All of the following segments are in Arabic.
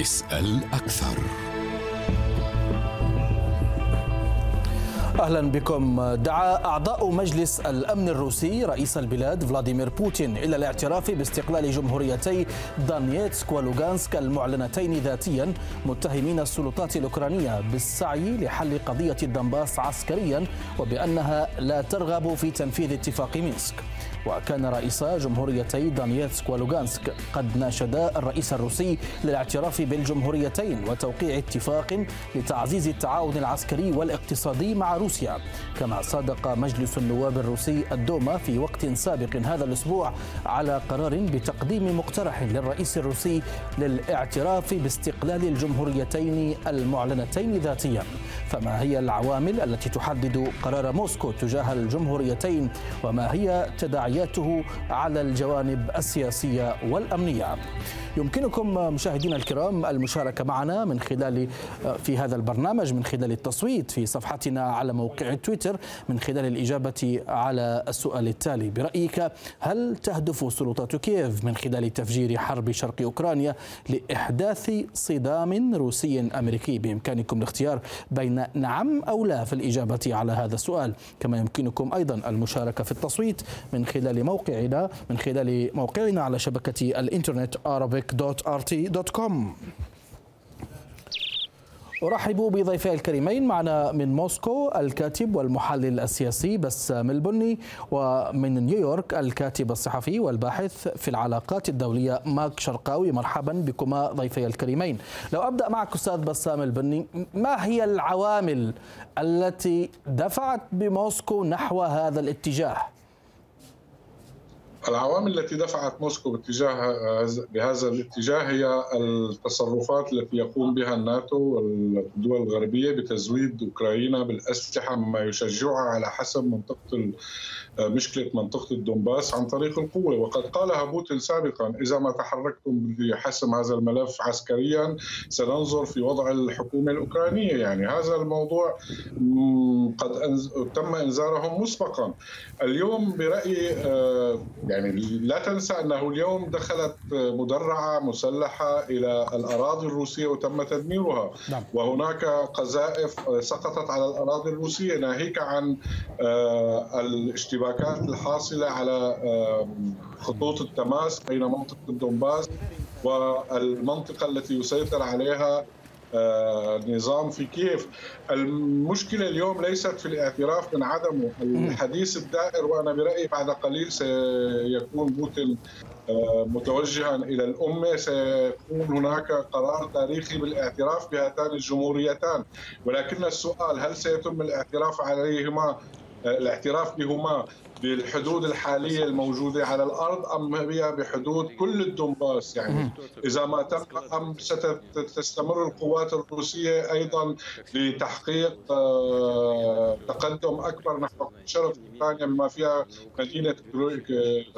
اسأل أكثر. أهلا بكم. دعا أعضاء مجلس الأمن الروسي رئيس البلاد فلاديمير بوتين إلى الاعتراف باستقلال جمهوريتي دونيتسك ولوغانسك المعلنتين ذاتيا متهمين السلطات الأوكرانية بالسعي لحل قضية الدونباس عسكريا وبأنها لا ترغب في تنفيذ اتفاق مينسك. وكان رئيسا جمهوريتي دونيتسك ولوغانسك قد ناشدا الرئيس الروسي للاعتراف بالجمهوريتين وتوقيع اتفاق لتعزيز التعاون العسكري والاقتصادي مع روسيا. كما صادق مجلس النواب الروسي الدوما في وقت سابق هذا الأسبوع على قرار بتقديم مقترح للرئيس الروسي للاعتراف باستقلال الجمهوريتين المعلنتين ذاتيا. فما هي العوامل التي تحدد قرار موسكو تجاه الجمهوريتين وما هي تداعياته على الجوانب السياسية والأمنية؟ يمكنكم مشاهدينا الكرام المشاركة معنا من خلال في هذا البرنامج من خلال التصويت في صفحتنا على موقع تويتر من خلال الإجابة على السؤال التالي. برأيك هل تهدف سلطات كييف من خلال تفجير حرب شرق أوكرانيا لإحداث صدام روسي أمريكي؟ بإمكانكم الاختيار بين نعم أو لا في الإجابة على هذا السؤال. كما يمكنكم أيضا المشاركة في التصويت من خلال موقعنا من خلال موقعنا على شبكة الإنترنت arabic.rt.com أرحب بضيفي الكريمين معنا من موسكو الكاتب والمحلل السياسي بسام البني ومن نيويورك الكاتب الصحفي والباحث في العلاقات الدولية ماك شرقاوي مرحبا بكما ضيفي الكريمين لو أبدأ معك أستاذ بسام البني ما هي العوامل التي دفعت بموسكو نحو هذا الاتجاه؟ العوامل التي دفعت موسكو باتجاه بهذا الاتجاه هي التصرفات التي يقوم بها الناتو والدول الغربية بتزويد أوكرانيا بالأسلحة مما يشجعها على حسب منطقة مشكلة منطقة الدنباس عن طريق القوة. وقد قالها بوتين سابقا إذا ما تحركتم بحسم هذا الملف عسكريا سننظر في وضع الحكومة الأوكرانية. يعني هذا الموضوع قد تم إنذارهم مسبقا. اليوم برأيي يعني لا تنسى أنه اليوم دخلت مدرعة مسلحة إلى الأراضي الروسية وتم تدميرها. نعم. وهناك قذائف سقطت على الأراضي الروسية ناهيك عن الاشتباكات الحاصلة على خطوط التماس بين منطقة الدنباس والمنطقة التي يسيطر عليها النظام في كييف. المشكلة اليوم ليست في الاعتراف من عدمه. الحديث الدائر وأنا برأيي بعد قليل سيكون بوتين متوجها إلى الأمة. سيكون هناك قرار تاريخي بالاعتراف بهاتان الجمهوريتان. ولكن السؤال هل سيتم الاعتراف عليهما الاعتراف بهما بالحدود الحالية الموجودة على الأرض أم هي بحدود كل الدنباس يعني. إذا ما تم أم ستستمر القوات الروسية أيضا لتحقيق تقدم أكبر نحو شرق أوكرانيا بما فيها مدينة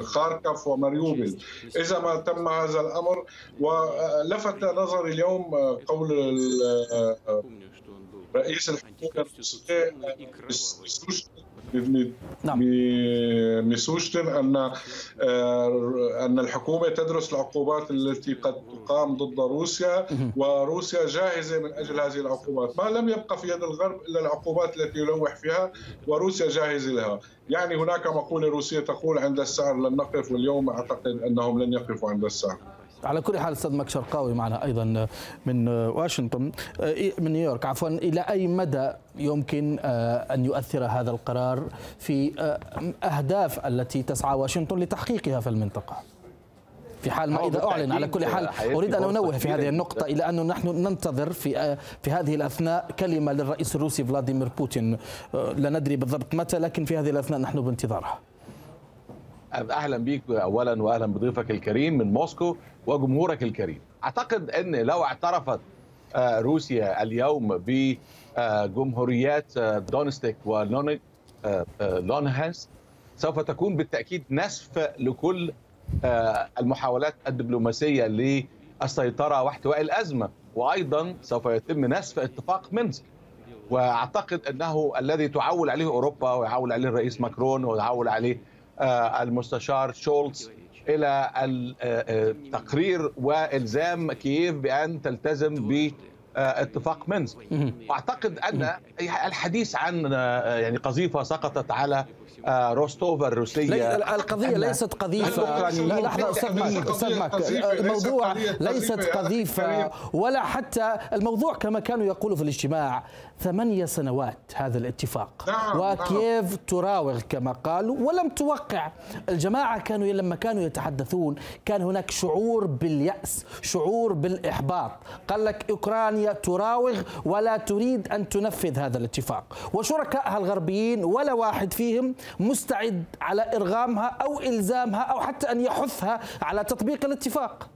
خاركف وماريوبل. إذا ما تم هذا الأمر ولفت نظري اليوم قول رئيس الحكومة الروسية نعم. ميسوشتن أن أن الحكومة تدرس العقوبات التي قد تقام ضد روسيا وروسيا جاهزة من أجل هذه العقوبات، ما لم يبقى في يد الغرب إلا العقوبات التي يلوح فيها وروسيا جاهزة لها، يعني هناك مقولة روسية تقول عند السعر لن نقف واليوم أعتقد أنهم لن يقفوا عند السعر. على كل حال أستاذ مك شرقاوي معنا أيضا من واشنطن من نيويورك عفوا إلى أي مدى يمكن أن يؤثر هذا القرار في أهداف التي تسعى واشنطن لتحقيقها في المنطقة؟ في حال ما إذا أعلن على كل حال أريد أن أنوه في هذه النقطة إلى انه نحن ننتظر في في هذه الأثناء كلمة للرئيس الروسي فلاديمير بوتين لا ندري بالضبط متى لكن في هذه الأثناء نحن بانتظارها. أهلا بيك اولا واهلا بضيفك الكريم من موسكو وجمهورك الكريم. أعتقد إن لو اعترفت روسيا اليوم بجمهوريات دونيتسك ولوهانسك سوف تكون بالتأكيد نسف لكل المحاولات الدبلوماسية للسيطرة واحتواء الأزمة. وأيضا سوف يتم نسف اتفاق مينسك. وأعتقد إنه الذي تعول عليه أوروبا ويعول عليه الرئيس ماكرون ويعول عليه المستشار شولتز إلى التقرير وإلزام كييف بأن تلتزم ب اتفاق مينسك واعتقد أن الحديث عن يعني قذيفة سقطت على روستوف الروسية. القضية ليست قذيفة. لا لحظة أستاذ ماك أستاذ ماك الموضوع ليست قذيفة ولا حتى الموضوع كما كانوا يقولوا في الاجتماع ثمانية سنوات هذا الاتفاق. نعم وكييف نعم. تراوغ كما قالوا ولم توقع. الجماعة كانوا لما كانوا يتحدثون كان هناك شعور باليأس شعور بالإحباط. قال لك أوكرانيا تراوغ ولا تريد أن تنفذ هذا الاتفاق. وشركائها الغربيين ولا واحد فيهم مستعد على إرغامها أو إلزامها أو حتى أن يحثها على تطبيق الاتفاق.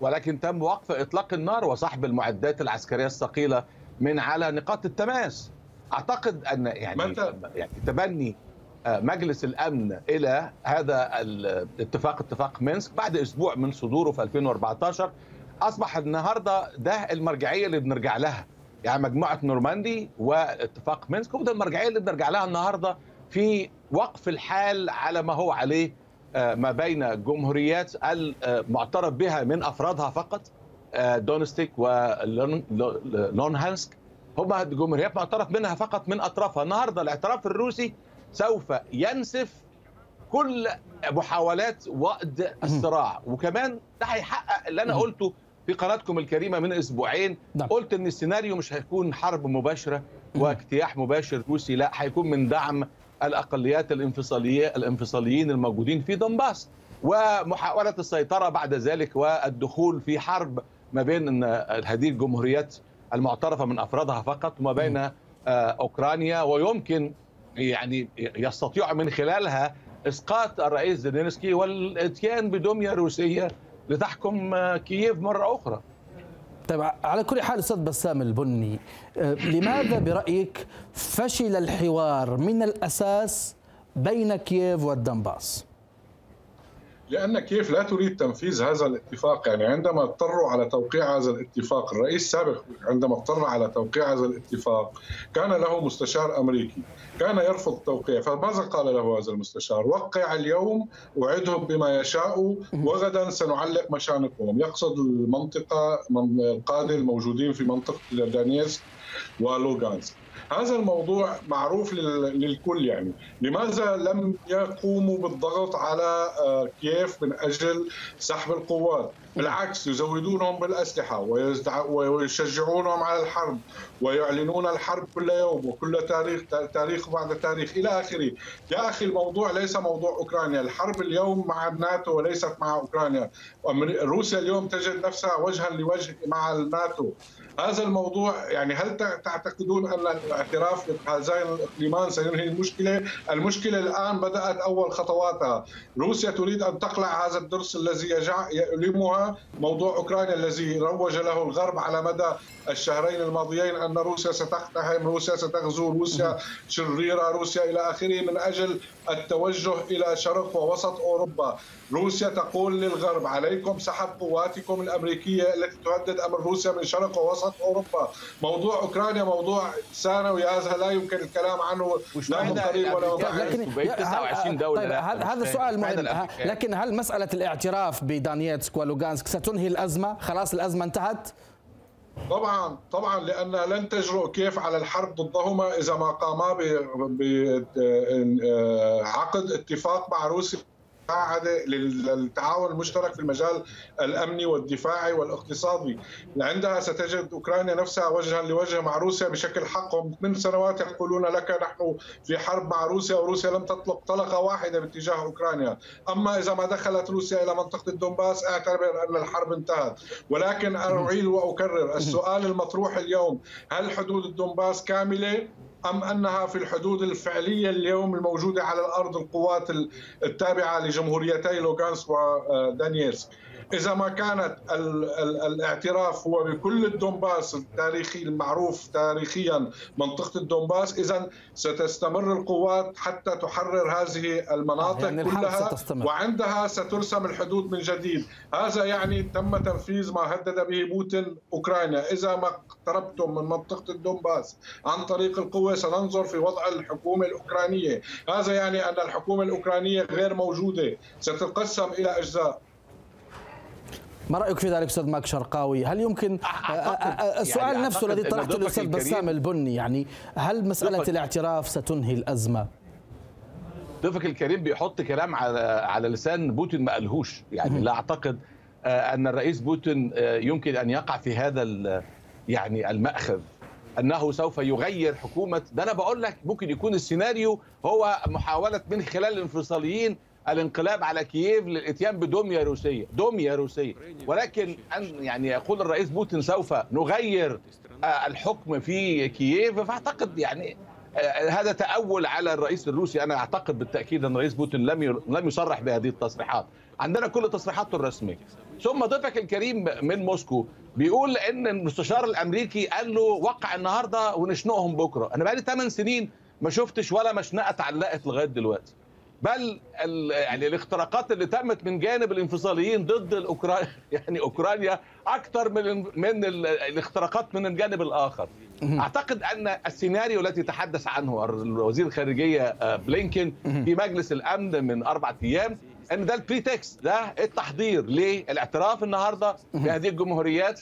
ولكن تم وقف إطلاق النار وسحب المعدات العسكرية الثقيلة من على نقاط التماس. أعتقد أن يعني يعني تبني مجلس الأمن إلى هذا الاتفاق اتفاق مينسك بعد أسبوع من صدوره في 2014 أصبح النهارده ده المرجعية اللي بنرجع لها. يعني مجموعة نورماندي واتفاق مينسك وده المرجعية اللي بنرجع لها النهارده. في وقف الحال على ما هو عليه ما بين الجمهوريات المعترف بها من أفرادها فقط دونيتسك ولوهانسك هم جمهوريات معترف منها فقط من أطرافها. النهارده الاعتراف الروسي سوف ينسف كل محاولات وقد الصراع. وكمان ده هيحقق اللي أنا قلته في قناتكم الكريمة من أسبوعين. نعم. قلت إن السيناريو مش هيكون حرب مباشرة واجتياح مباشر روسي لا هيكون من دعم الأقليات الانفصاليه الانفصاليين الموجودين في دنباس ومحاولة السيطرة بعد ذلك والدخول في حرب ما بين هذه الجمهوريات المعترفة من أفرادها فقط وما بين أوكرانيا ويمكن يعني يستطيع من خلالها إسقاط الرئيس زيلينسكي والإتيان بدمية روسية لتحكم كييف مرة أخرى. طيب على كل حال أستاذ بسام البني لماذا برأيك فشل الحوار من الأساس بين كييف والدنباس؟ لأن كيف لا تريد تنفيذ هذا الاتفاق؟ يعني عندما اضطروا على توقيع هذا الاتفاق الرئيس السابق عندما اضطر على توقيع هذا الاتفاق كان له مستشار أمريكي كان يرفض التوقيع فماذا قال له هذا المستشار؟ وقع اليوم وعدهم بما يشاء وغدا سنعلق مشانقهم يقصد المنطقة القادة الموجودين في منطقة دانيسك ولوغانسك. هذا الموضوع معروف للكل يعني. لماذا لم يقوموا بالضغط على كييف من أجل سحب القوات؟ بالعكس يزودونهم بالأسلحة ويشجعونهم على الحرب ويعلنون الحرب كل يوم وكل تاريخ تاريخ بعد تاريخ إلى آخره. يا أخي الموضوع ليس موضوع أوكرانيا. الحرب اليوم مع الناتو وليست مع أوكرانيا. روسيا اليوم تجد نفسها وجها لوجه مع الناتو. هذا الموضوع يعني هل تعتقدون أن الاعتراف بهذين الاقليمان سينهي المشكلة؟ المشكلة الآن بدأت أول خطواتها، روسيا تريد أن تقلع هذا الدرس الذي يؤلمها موضوع أوكرانيا الذي روج له الغرب على مدى الشهرين الماضيين أن روسيا ستقتحم، روسيا ستغزو، روسيا شريرة، روسيا إلى آخره من أجل التوجه إلى شرق ووسط أوروبا، روسيا تقول للغرب عليكم سحب قواتكم الأمريكية التي تهدد امن روسيا من شرق ووسط أوروبا، موضوع أوكرانيا موضوع ثانوي هذا لا يمكن الكلام عنه. لا من قريب ولا من بعيد 29 دوله طيب هذا سؤال مهم. لكن هل مسألة الاعتراف بدانيتسك ولوغانسك ستنهي الأزمة؟ خلاص الأزمة انتهت؟ طبعا طبعا لأن لن تجرؤ كيف على الحرب ضدهما إذا ما قاما بعقد اتفاق مع روسيا مساعدة للتعاون المشترك في المجال الأمني والدفاعي والاقتصادي. عندها ستجد أوكرانيا نفسها وجها لوجه مع روسيا بشكل حق هم من سنوات يقولون لك نحن في حرب مع روسيا وروسيا لم تطلق طلقة واحدة باتجاه أوكرانيا. أما إذا ما دخلت روسيا إلى منطقة الدنباس اعتبر أن الحرب انتهت. ولكن أعيد وأكرر السؤال المطروح اليوم. هل حدود الدنباس كاملة؟ أم أنها في الحدود الفعلية اليوم الموجودة على الأرض القوات التابعة لجمهوريتي لوغانسك ودانييسك إذا ما كانت ال ال الاعتراف هو بكل الدنباس التاريخي المعروف تاريخيا منطقة الدنباس إذا ستستمر القوات حتى تحرر هذه المناطق يعني كلها وعندها سترسم الحدود من جديد. هذا يعني تم تنفيذ ما هدد به بوتين أوكرانيا. إذا ما اقتربتم من منطقة الدنباس عن طريق القوة سننظر في وضع الحكومة الأوكرانية. هذا يعني أن الحكومة الأوكرانية غير موجودة ستقسم إلى أجزاء. ما رأيك في ذلك أستاذ ماك شرقاوي؟ هل يمكن السؤال يعني نفسه الذي طرحته الأستاذ بسام البني يعني هل مسألة الاعتراف ستنهي الأزمة؟ ضيفك الكريم بيحط كلام على على لسان بوتين ما قالهوش يعني لا أعتقد أن الرئيس بوتين يمكن أن يقع في هذا يعني المأخذ أنه سوف يغير حكومة ده أنا بقول لك ممكن يكون السيناريو هو محاولة من خلال الانفصاليين الانقلاب على كييف للإتيان بدميه روسية، دميه روسية، ولكن أن يعني يقول الرئيس بوتين سوف نغير الحكم في كييف فأعتقد يعني هذا تأول على الرئيس الروسي. أنا أعتقد بالتأكيد أن الرئيس بوتين لم لم يصرح بهذه التصريحات. عندنا كل تصريحاته الرسمية. ثم ضيفك الكريم من موسكو بيقول إن المستشار الأمريكي قال له وقع النهارده ونشنقهم بكرة. أنا بقالي 8 سنين ما شفتش ولا مشنقة اتعلقت لغاية دلوقتي. بل يعني الاختراقات اللي تمت من جانب الانفصاليين ضد الاوكرانيا يعني أوكرانيا أكثر من من الاختراقات من الجانب الآخر. أعتقد أن السيناريو الذي تحدث عنه وزير الخارجية بلينكن في مجلس الأمن من أربعة أيام أن ده ال pretext ده التحضير للاعتراف النهارده بهذه الجمهوريات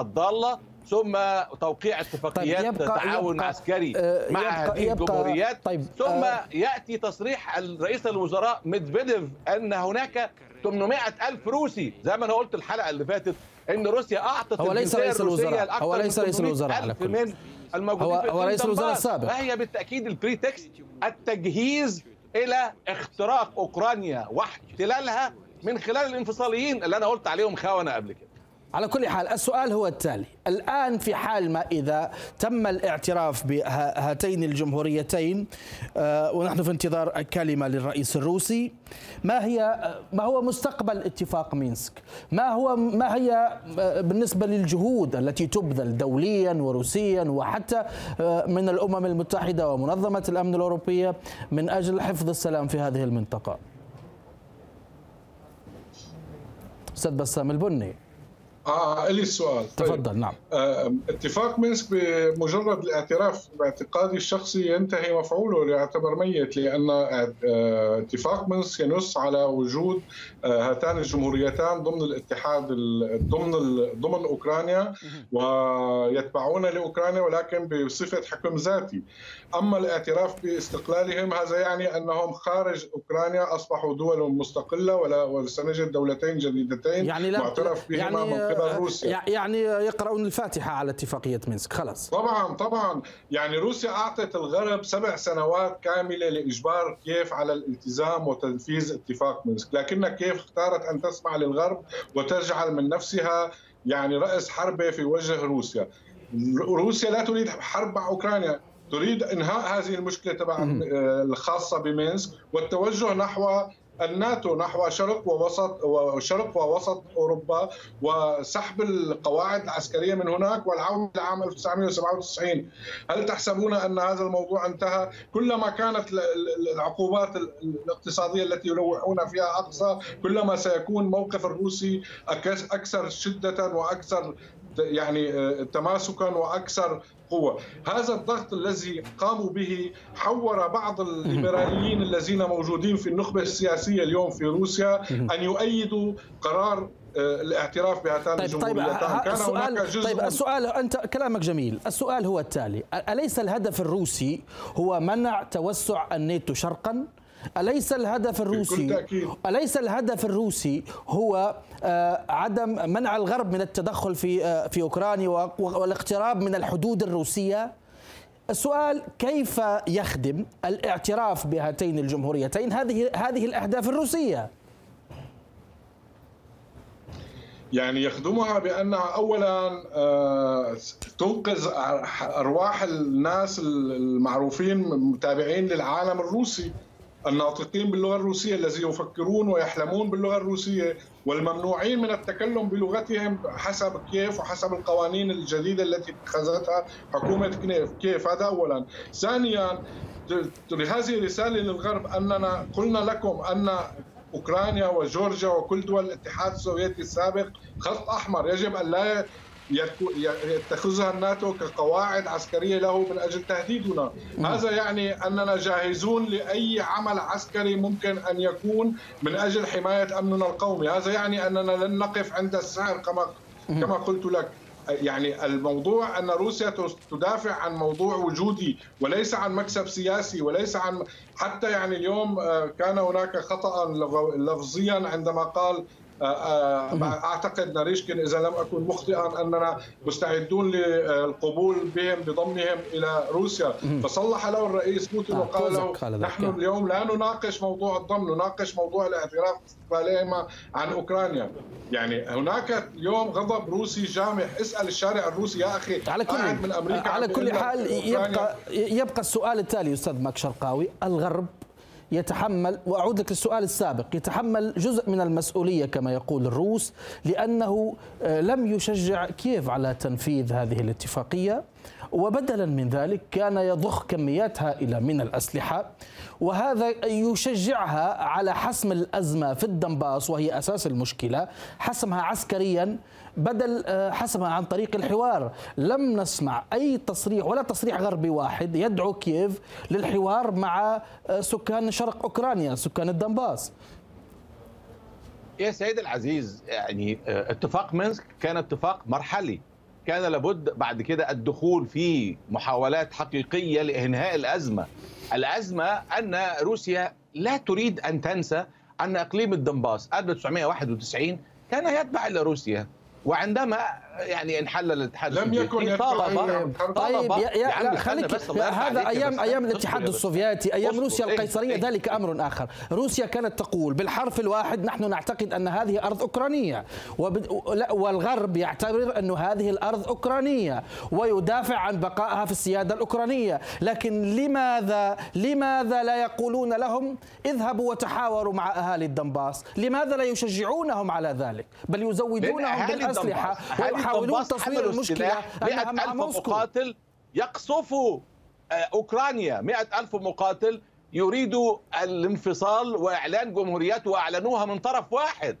الضالة. ثم توقيع اتفاقيات طيب يبقى تعاون يبقى عسكري مع يبقى هذه الجمهوريات. طيب ثم يأتي تصريح رئيس الوزراء ميدفيديف أن هناك 800 ألف روسي. زي ما أنا قلت الحلقة اللي فاتت إن روسيا أعطت هو ليس رئيس الوزراء هو ليس رئيس الوزراء على كل من الموجودين هو, هو رئيس الوزراء السابق. فهي بالتأكيد ال pretext التجهيز إلى اختراق أوكرانيا واحتلالها من خلال الانفصاليين اللي أنا قلت عليهم خونه قبل كده. على كل حال السؤال هو التالي. الآن في حال ما إذا تم الاعتراف بهاتين الجمهوريتين ونحن في انتظار كلمة للرئيس الروسي ما هي ما هو مستقبل اتفاق مينسك؟ ما هو ما هي بالنسبة للجهود التي تبذل دوليا وروسيا وحتى من الأمم المتحدة ومنظمة الأمن الأوروبية من أجل حفظ السلام في هذه المنطقة؟ أستاذ بسام البني. آه لي السؤال طيب. تفضل نعم. آه اتفاق مينسك بمجرد الاعتراف باعتقادي الشخصي ينتهي مفعوله ليعتبر ميت لأن آه اتفاق مينسك ينص على وجود آه هاتان الجمهوريتان ضمن الاتحاد ضمن ضمن أوكرانيا ويتبعون لأوكرانيا ولكن بصفة حكم ذاتي. أما الاعتراف باستقلالهم هذا يعني أنهم خارج أوكرانيا أصبحوا دول مستقلة ولا وسنجد دولتين جديدتين يعني معترف بهما يعني من قبل روسيا. يعني يقرؤون الفاتحة على اتفاقية مينسك. خلاص. طبعا طبعا. يعني روسيا أعطت الغرب سبع سنوات كاملة لإجبار كيف على الالتزام وتنفيذ اتفاق مينسك. لكن كيف اختارت أن تسمع للغرب وتجعل من نفسها يعني رأس حربة في وجه روسيا. روسيا لا تريد حرب مع أوكرانيا. تريد إنهاء هذه المشكلة تبع الخاصة بمينسك والتوجه نحو الناتو نحو شرق ووسط وشرق ووسط أوروبا وسحب القواعد العسكرية من هناك والعودة لعام 1997 هل تحسبون أن هذا الموضوع انتهى؟ كلما كانت العقوبات الاقتصادية التي يلوحون فيها أقصى كلما سيكون موقف الروسي أكثر شدة وأكثر يعني تماسكا وأكثر قوة هذا الضغط الذي قاموا به حور بعض الليبراليين الذين موجودين في النخبة السياسية اليوم في روسيا أن يؤيدوا قرار الاعتراف بهاتان طيب الجمهوريتان. كان السؤال هناك جزء طيب السؤال أنت كلامك جميل. السؤال هو التالي. أليس الهدف الروسي هو منع توسع الناتو شرقا؟ أليس الهدف الروسي أليس الهدف الروسي هو عدم منع الغرب من التدخل في في أوكرانيا والاقتراب من الحدود الروسية؟ السؤال كيف يخدم الاعتراف بهاتين الجمهوريتين هذه هذه الأهداف الروسية؟ يعني يخدمها بانها اولا تنقذ أرواح الناس المعروفين متابعين للعالم الروسي الناطقين باللغة الروسية الذين يفكرون ويحلمون باللغة الروسية والممنوعين من التكلم بلغتهم حسب كيف وحسب القوانين الجديدة التي اتخذتها حكومة كيف كيف. هذا اولا. ثانيا هذه رساله للغرب أننا قلنا لكم أن أوكرانيا وجورجيا وكل دول الاتحاد السوفيتي السابق خط أحمر. يجب أن لا يتخذها الناتو كقواعد عسكرية له من أجل تهديدنا، هذا يعني أننا جاهزون لأي عمل عسكري ممكن أن يكون من أجل حماية أمننا القومي، هذا يعني أننا لن نقف عند السعر كما كما قلت لك. يعني الموضوع أن روسيا تدافع عن موضوع وجودي وليس عن مكسب سياسي وليس عن حتى يعني اليوم آه، كان هناك خطأ لفظيا عندما قال أعتقد ناريشكن إذا لم أكن مخطئا أننا مستعدون للقبول بهم بضمهم إلى روسيا. فصلح له الرئيس بوتين وقال له نحن اليوم لا نناقش موضوع الضم نناقش موضوع الاعتراف باستقلالهما عن أوكرانيا. يعني هناك اليوم غضب روسي جامح اسأل الشارع الروسي يا أخي على كل من أمريكا على كل حال يبقى يبقى السؤال التالي أستاذ ماك شرقاوي. الغرب يتحمل وأعود لك للسؤال السابق يتحمل جزء من المسؤولية كما يقول الروس لأنه آه، لم يشجع كييف على تنفيذ هذه الاتفاقية وبدلا من ذلك كان يضخ كميات هائله من الأسلحة وهذا يشجعها على حسم الأزمة في الدنباس وهي أساس المشكلة حسمها عسكريا بدل آه، حسمها عن طريق الحوار. لم نسمع أي تصريح ولا تصريح غربي واحد يدعو كييف للحوار مع آه، سكان شرق أوكرانيا سكان الدنباس. يا سيد العزيز يعني آه، اتفاق مينسك كان اتفاق مرحلي. كان لابد بعد كده الدخول في محاولات حقيقية لإنهاء الأزمة. الأزمة أن روسيا لا تريد أن تنسى أن إقليم الدنباس 1991 كان يتبع إلى روسيا. وعندما يعني انحل الاتحاد لم يكن طالب طيب يا, يا خليك هذا أيام أيام الاتحاد السوفيتي أيام روسيا إيه، القيصرية إيه. ذلك أمر آخر. روسيا كانت تقول بالحرف الواحد نحن نعتقد أن هذه أرض أوكرانية والغرب يعتبر انه هذه الأرض أوكرانية ويدافع عن بقائها في السيادة الأوكرانية. لكن لماذا لماذا لا يقولون لهم اذهبوا وتحاوروا مع أهالي الدنباس؟ لماذا لا يشجعونهم على ذلك؟ بل يزودونهم بالأسلحة يحاولون تصوير المشكلة أنها مع مقاتل يقصفوا آه، أوكرانيا. مئة ألف مقاتل يريدوا الانفصال وإعلان جمهوريات وأعلنوها من طرف واحد.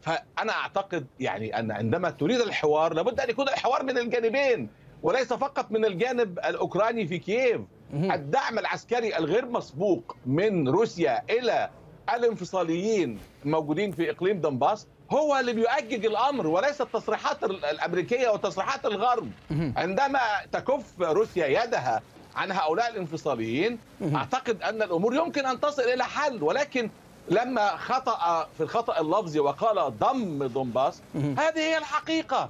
فأنا أعتقد يعني أن عندما تريد الحوار لابد أن يكون الحوار من الجانبين وليس فقط من الجانب الأوكراني في كييف. الدعم العسكري الغير مسبوق من روسيا إلى الانفصاليين الموجودين في إقليم دنباس هو اللي بيؤجج الأمر وليس التصريحات الأمريكية وتصريحات الغرب. عندما تكف روسيا يدها عن هؤلاء الانفصاليين أعتقد أن الأمور يمكن أن تصل إلى حل ولكن لما خطأ في الخطأ اللفظي وقال ضم دونباس هذه هي الحقيقة.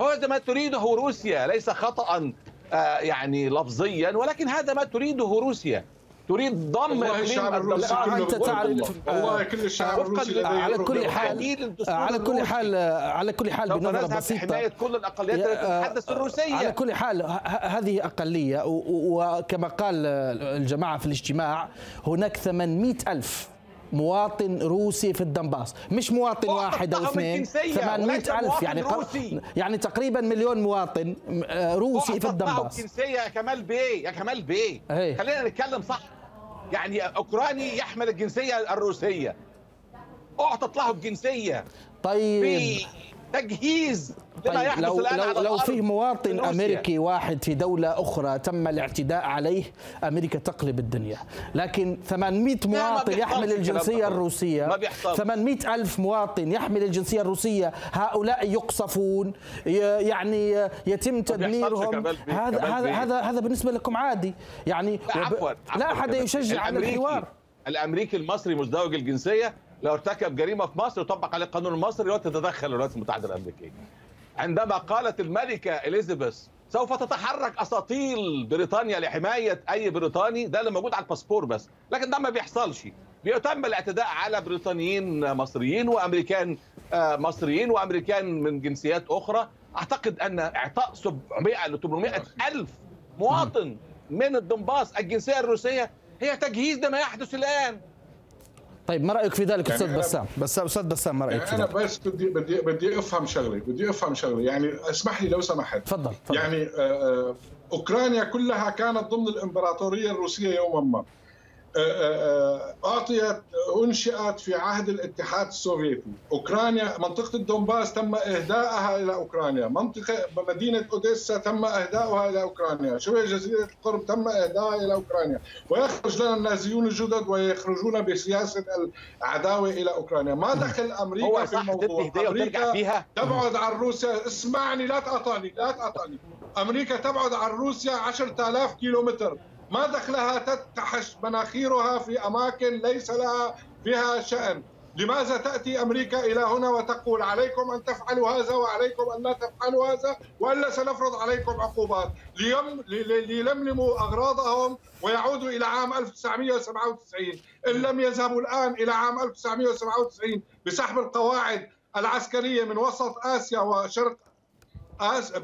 هذا ما تريده روسيا ليس خطأ آه، يعني لفظيا ولكن هذا ما تريده روسيا. تريد ضم الشعب الروسي أنت تعرف والله كل الشعب الروسي على كل حال على كل حال على كل حال بنظرة بسيطة. حمايه كل الأقليات التي تتحدث الروسيه على كل حال هذه أقلية وكما قال الجماعة في الاجتماع هناك 800 ألف مواطن روسي في الدنباس. مش مواطن واحد أو اثنين 800 ألف يعني روسي. يعني تقريبا مليون مواطن آه، روسي في الدنباس. يا كمال بيه يا كمال بيه خلينا نتكلم صح. يعني أوكراني يحمل الجنسية الروسية. أعطت له الجنسية. طيب. تجهيز طيب لو لو, لو فيه مواطن أمريكي واحد في دولة أخرى تم الاعتداء عليه أمريكا تقلب الدنيا. لكن 800 مواطن يحمل الجنسية الروسية ما 800 ألف مواطن يحمل الجنسية الروسية هؤلاء يقصفون يعني يتم تدميرهم. هذا هذا هذا هذا بالنسبة لكم عادي. يعني عفوا لا أحد يشجع على الحوار. الأمريكي المصري مزدوج الجنسية. لو ارتكب جريمة في مصر يطبق عليه القانون المصري وتتدخل الولايات المتحدة الأمريكية. عندما قالت الملكة إليزابيث سوف تتحرك أساطيل بريطانيا لحماية أي بريطاني؟ ده اللي موجود على الباسبور بس، لكن ده ما بيحصلش. بيتم الاعتداء على بريطانيين مصريين وأمريكان آه، مصريين وأمريكان من جنسيات أخرى، أعتقد أن إعطاء 700 ل 800 ألف مواطن من الدنباس الجنسية الروسية هي تجهيز لما يحدث الآن. طيب ما رأيك في ذلك يعني أستاذ بسام؟ بس أستاذ بسام ما رأيك يعني في ذلك؟ أنا بس بدي بدي بدي أفهم شغلة بدي أفهم شغلة. يعني اسمح لي لو سمحت. تفضل. يعني آه، آه، أوكرانيا كلها كانت ضمن الإمبراطورية الروسية يوما ما. أعطيت أنشئت في عهد الاتحاد السوفيتي، أوكرانيا منطقة الدومباس تم اهدائها إلى أوكرانيا، منطقة مدينة أوديسا تم اهدائها إلى أوكرانيا، شبه جزيرة القرم تم اهدائها إلى أوكرانيا، ويخرج لنا النازيون الجدد ويخرجون بسياسة العداوة إلى أوكرانيا، ما دخل أمريكا في الموضوع؟ أمريكا فيها؟ تبعد عن روسيا، اسمعني لا تقاطعني لا تقاطعني، أمريكا تبعد عن روسيا 10000 كيلومتر. ما دخلها تتحش مناخيرها في أماكن ليس لها فيها شأن. لماذا تأتي أمريكا إلى هنا وتقول عليكم أن تفعلوا هذا وعليكم أن لا تفعلوا هذا وإلا سنفرض عليكم عقوبات. ليم ليلملموا أغراضهم ويعودوا إلى عام 1997 إن لم يذهبوا الآن إلى عام 1997 بسحب القواعد العسكرية من وسط آسيا وشرق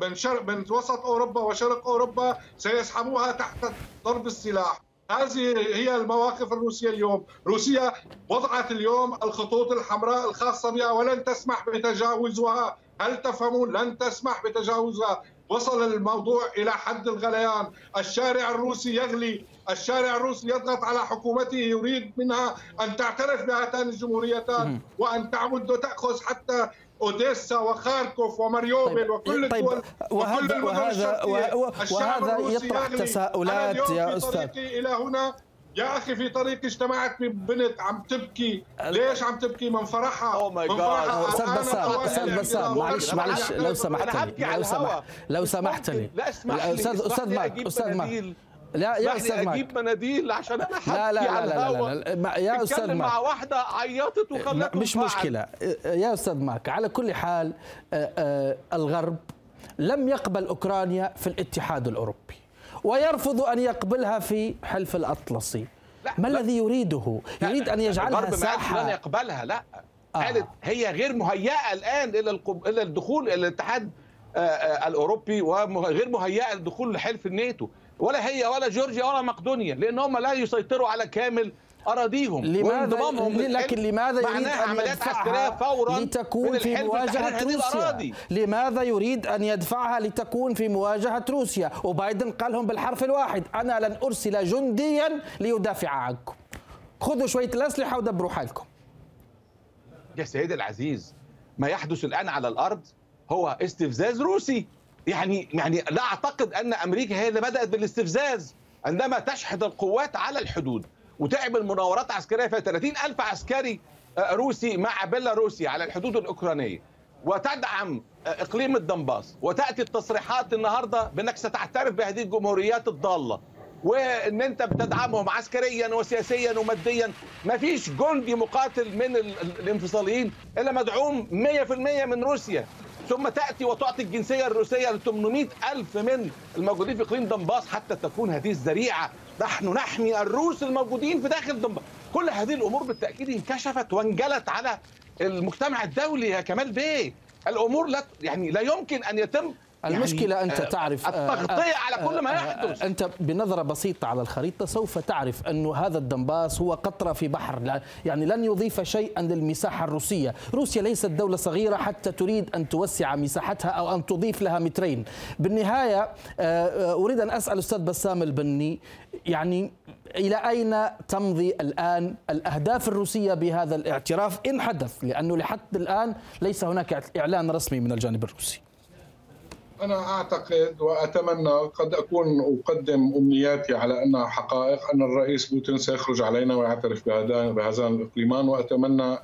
من شرق من وسط أوروبا وشرق أوروبا سيسحبوها تحت ضرب السلاح. هذه هي المواقف الروسية اليوم، روسيا وضعت اليوم الخطوط الحمراء الخاصة بها ولن تسمح بتجاوزها، هل تفهمون؟ لن تسمح بتجاوزها، وصل الموضوع إلى حد الغليان، الشارع الروسي يغلي، الشارع الروسي يضغط على حكومته يريد منها أن تعترف بهاتان الجمهوريتان وأن تعود وتأخذ حتى اوديسا وخاركوف وماريوبل طيب وكل طيب الدول وهذا وهذا وهذا يطرح تساؤلات يا أستاذ إلى هنا يا أخي في طريقي اجتمعت ببنت عم تبكي ليش عم تبكي من فرحها اوه ماي جاد أستاذ بسام أستاذ بسام معلش معلش لو سمحت لي لو سمحت لو سمحت لي أستاذ أستاذ ماك أستاذ ماك لا يا أستاذ ماك أجيب مناديل عشان أنا لا لا لا, لا, لا, لا, يا أستاذ ماك مع واحدة عيطت وخلتهم مش مشكلة. يا أستاذ ماك على كل حال الغرب لم يقبل أوكرانيا في الاتحاد الأوروبي ويرفض أن يقبلها في حلف الأطلسي. ما الذي يريده؟ يريد أن يجعلها ساحة. لن يقبلها لا. قالت آه. هي غير مهيئة الآن إلى إلى الدخول إلى الاتحاد الأوروبي وغير مهيئة للدخول لحلف الناتو. ولا هي ولا جورجيا ولا مقدونيا لأن هم لا يسيطروا على كامل أراضيهم لماذا لكن لماذا يريد أن عمليات عسكريه فورا لتكون في مواجهة روسيا؟ لماذا يريد أن يدفعها لتكون في مواجهة روسيا؟ وبايدن قال لهم بالحرف الواحد أنا لن أرسل جنديا ليدافع عنكم. خذوا شوية الأسلحة ودبروا حالكم. يا سيدي العزيز ما يحدث الآن على الأرض هو استفزاز روسي. يعني يعني لا أعتقد أن أمريكا هي اللي بدأت بالاستفزاز عندما تشحذ القوات على الحدود وتعمل مناورات عسكرية فيها 30 ألف عسكري روسي مع بيلاروسيا على الحدود الأوكرانية. وتدعم إقليم الدنباس وتأتي التصريحات النهاردة بأنك ستعترف بهذه الجمهوريات الضالة. وإن أنت بتدعمهم عسكريا وسياسيا وماديا ما فيش جندي مقاتل من الانفصاليين إلا مدعوم 100% من روسيا. ثم تأتي وتعطي الجنسية الروسية ل 800 ألف من الموجودين في إقليم دنباس حتى تكون هذه الذريعة. نحن نحمي الروس الموجودين في داخل دنباس كل هذه الأمور بالتأكيد انكشفت وانجلت على المجتمع الدولي يا كمال بيه. الأمور لا يعني لا يمكن أن يتم المشكلة يعني أنت تعرف التغطية على كل ما يحدث. أنت بنظرة بسيطة على الخريطة سوف تعرف أن هذا الدنباس هو قطرة في بحر. يعني لن يضيف شيئا للمساحة الروسية. روسيا ليست دولة صغيرة حتى تريد أن توسع مساحتها أو أن تضيف لها مترين. بالنهاية أريد أن أسأل أستاذ بسام البني يعني إلى أين تمضي الآن الأهداف الروسية بهذا الاعتراف؟ إن حدث لأنه لحد الآن ليس هناك إعلان رسمي من الجانب الروسي. أنا أعتقد وأتمنى قد أكون أقدم أمنياتي على أنها حقائق أن الرئيس بوتين سيخرج علينا ويعترف بهذان الإقليمان وأتمنى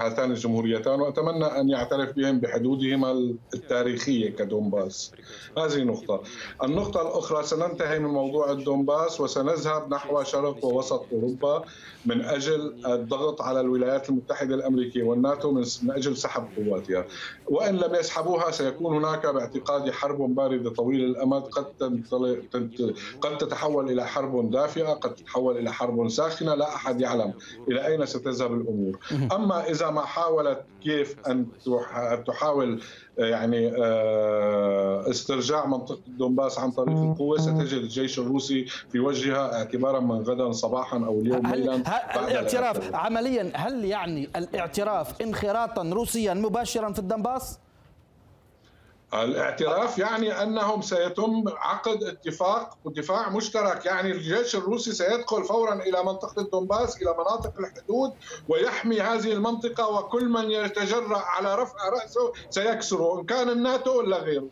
هاتان الجمهوريتان وأتمنى أن يعترف بهم بحدودهما التاريخية كدومباس هذه نقطة. النقطة الأخرى سننتهي من موضوع الدومباس وسنذهب نحو شرق ووسط أوروبا من أجل الضغط على الولايات المتحدة الأمريكية والناتو من أجل سحب قواتها. وإن لم يسحبوها سيكون هناك باعتقادي حرب باردة طويلة الأمد قد قد تتحول إلى حرب دافئة قد تتحول إلى حرب ساخنة لا أحد يعلم إلى أين ستذهب الأمور. أما إذا ما حاولت كيف أن تحاول يعني استرجاع منطقة الدنباس عن طريق القوة ستجد الجيش الروسي في وجهها اعتبارا من غدا صباحا أو اليوم ليلا الاعتراف عمليا هل يعني الاعتراف انخراطا روسيا مباشرا في الدنباس؟ الاعتراف يعني أنهم سيتم عقد اتفاق ودفاع مشترك يعني الجيش الروسي سيدخل فورا إلى منطقة الدنباس إلى مناطق الحدود ويحمي هذه المنطقة وكل من يتجرأ على رفع رأسه سيكسره إن كان الناتو ولا غيره.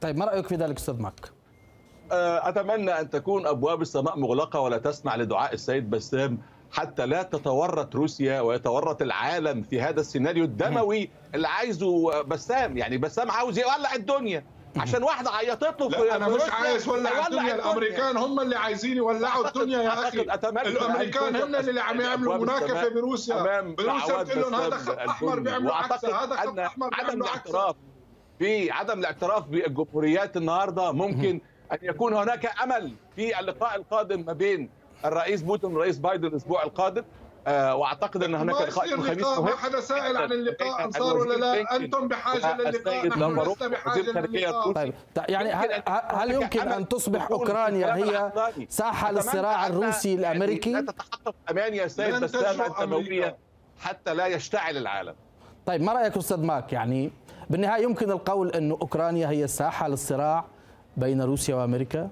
طيب ما رأيك في ذلك أستاذ ماك؟ أتمنى أن تكون أبواب السماء مغلقة ولا تسمع لدعاء السيد بسام حتى لا تتورط روسيا ويتورط العالم في هذا السيناريو الدموي اللي عايزه بسام. يعني بسام عاوز يولع الدنيا عشان واحدة عيطت له لا أنا مش عايز ولع الدنيا الأمريكان هم اللي عايزين يولعوا الدنيا يا أخي. الأمريكان هم اللي عم يعملوا مناكفة بروسيا. بروسيا بتقول لهم هذا خط أحمر بيعملوا عكسها هذا خط أحمر عدم الاعتراف في عدم الاعتراف بالجمهوريات النهارده ممكن أن يكون هناك أمل في اللقاء القادم ما بين الرئيس بوتين والرئيس بايدن الأسبوع القادم آه وأعتقد أن هناك لقاء الخميس ما حدا سائل عن اللقاء انصار ولا لا؟ أنتم بحاجة للقاء نحن لسنا بحاجة للقاء. طيب يعني هل, هل يمكن أن تصبح أوكرانيا هي ساحة للصراع الروسي الامريكي؟ لا تتحقق أمان يا سيد بسام الدمويه حتى لا يشتعل العالم. طيب ما رأيك أستاذ ماك؟ يعني بالنهاية يمكن القول انه أوكرانيا هي ساحة للصراع بين روسيا وأمريكا؟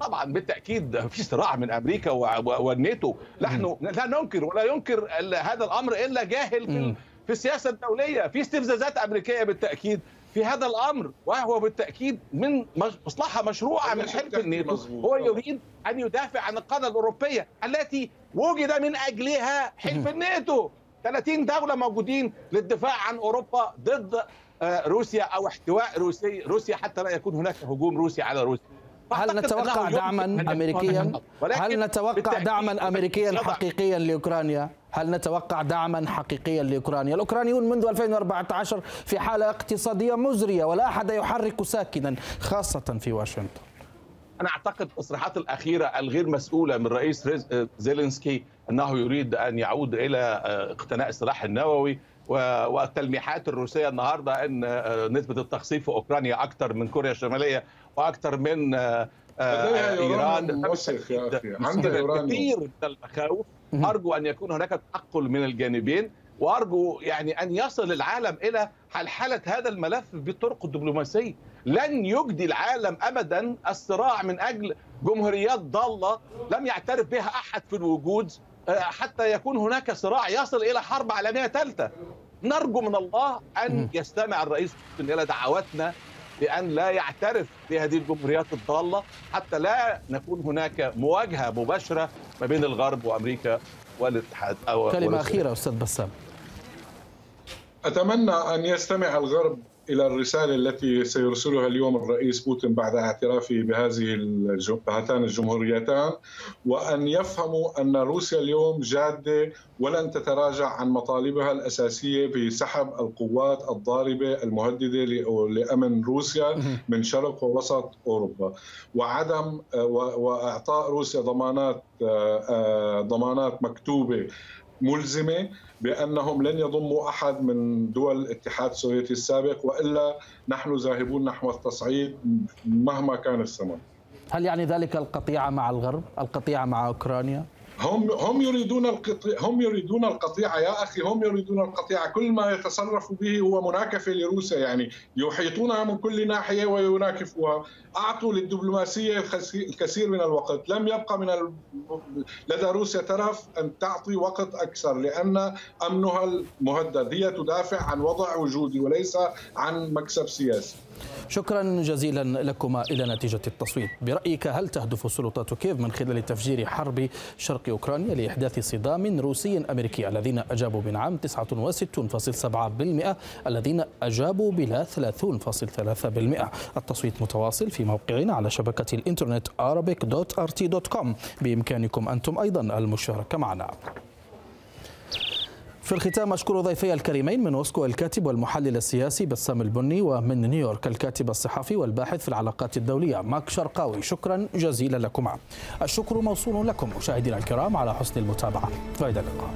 طبعا بالتأكيد في صراع من أمريكا والناتو. نحن لا ننكر ولا ينكر هذا الأمر إلا جاهل في, في السياسة الدولية. في استفزازات أمريكية بالتأكيد. في هذا الأمر. وهو بالتأكيد من مصلحة مشروعة من حلف الناتو. هو يريد أن يدافع عن القادة الأوروبية التي وجد من أجلها حلف الناتو. 30 دولة موجودين للدفاع عن أوروبا ضد روسيا أو احتواء روسي روسيا حتى لا يكون هناك هجوم روسي على روسيا. هل نتوقع دعما امريكيا؟ هل نتوقع دعما امريكيا حقيقيا لأوكرانيا؟ هل نتوقع دعما حقيقيا لأوكرانيا؟ الأوكرانيون منذ 2014 في حالة اقتصادية مزرية ولا أحد يحرك ساكنا خاصة في واشنطن. أنا أعتقد التصريحات الأخيرة الغير مسؤولة من رئيس زيلينسكي أنه يريد أن يعود إلى اقتناء السلاح النووي والتلميحات الروسية النهارده إن نسبة التخصيب في أوكرانيا أكثر من كوريا الشمالية وأكثر من إيران. موسخ يا أخي. عندها كثير من المخاوف. أرجو أن يكون هناك تعقل من الجانبين وأرجو يعني أن يصل العالم إلى حلحلة هذا الملف بالطرق الدبلوماسيه لن يجدي العالم ابدا. الصراع من أجل جمهوريات ضالة لم يعترف بها أحد في الوجود. حتى يكون هناك صراع يصل إلى حرب عالمية ثالثة. نرجو من الله أن يستمع الرئيس إلى دعواتنا بأن لا يعترف بهذه الجمهوريات الضالة حتى لا نكون هناك مواجهة مباشرة ما بين الغرب وأمريكا والاتحاد أو كلمة أخيرة أستاذ بسام. أتمنى أن يستمع الغرب إلى الرسالة التي سيرسلها اليوم الرئيس بوتين بعد اعترافه بهذه هاتان الجمهوريتان وأن يفهموا أن روسيا اليوم جادة ولن تتراجع عن مطالبها الأساسية بسحب القوات الضاربة المهددة لأمن روسيا من شرق ووسط أوروبا. وعدم وإعطاء روسيا ضمانات ضمانات مكتوبة ملزمة بأنهم لن يضموا أحد من دول الاتحاد السوفيتي السابق وإلا نحن ذاهبون نحو التصعيد مهما كان الثمن. هل يعني ذلك القطيعة مع الغرب؟ القطيعة مع أوكرانيا؟ هم هم يريدون القطيعة هم يريدون القطيعة يا أخي هم يريدون القطيعة كل ما يتصرفوا به هو مناكفة لروسيا يعني. يحيطونها من كل ناحية ويناكفوها. أعطوا للدبلوماسية الكثير من الوقت. لم يبقى من ال... لدى روسيا طرف أن تعطي وقت أكثر لأن أمنها المهدد هي تدافع عن وضع وجودي وليس عن مكسب سياسي. شكرا جزيلا لكما. إلى نتيجة التصويت. برأيك هل تهدف سلطات كييف من خلال تفجير حرب شرق أوكرانيا لإحداث صدام روسي أمريكي الذين أجابوا بنعم 69.7% الذين أجابوا بلا 3.3% التصويت متواصل في موقعنا على شبكة الإنترنت arabic.rt.com بإمكانكم أنتم أيضا المشاركة معنا. في الختام أشكر ضيفي الكريمين من موسكو الكاتب والمحلل السياسي بسام البني ومن نيويورك الكاتب الصحفي والباحث في العلاقات الدولية ماك شرقاوي. شكرا جزيلا لكما. الشكر موصول لكم مشاهدينا الكرام على حسن المتابعة. فإلى اللقاء.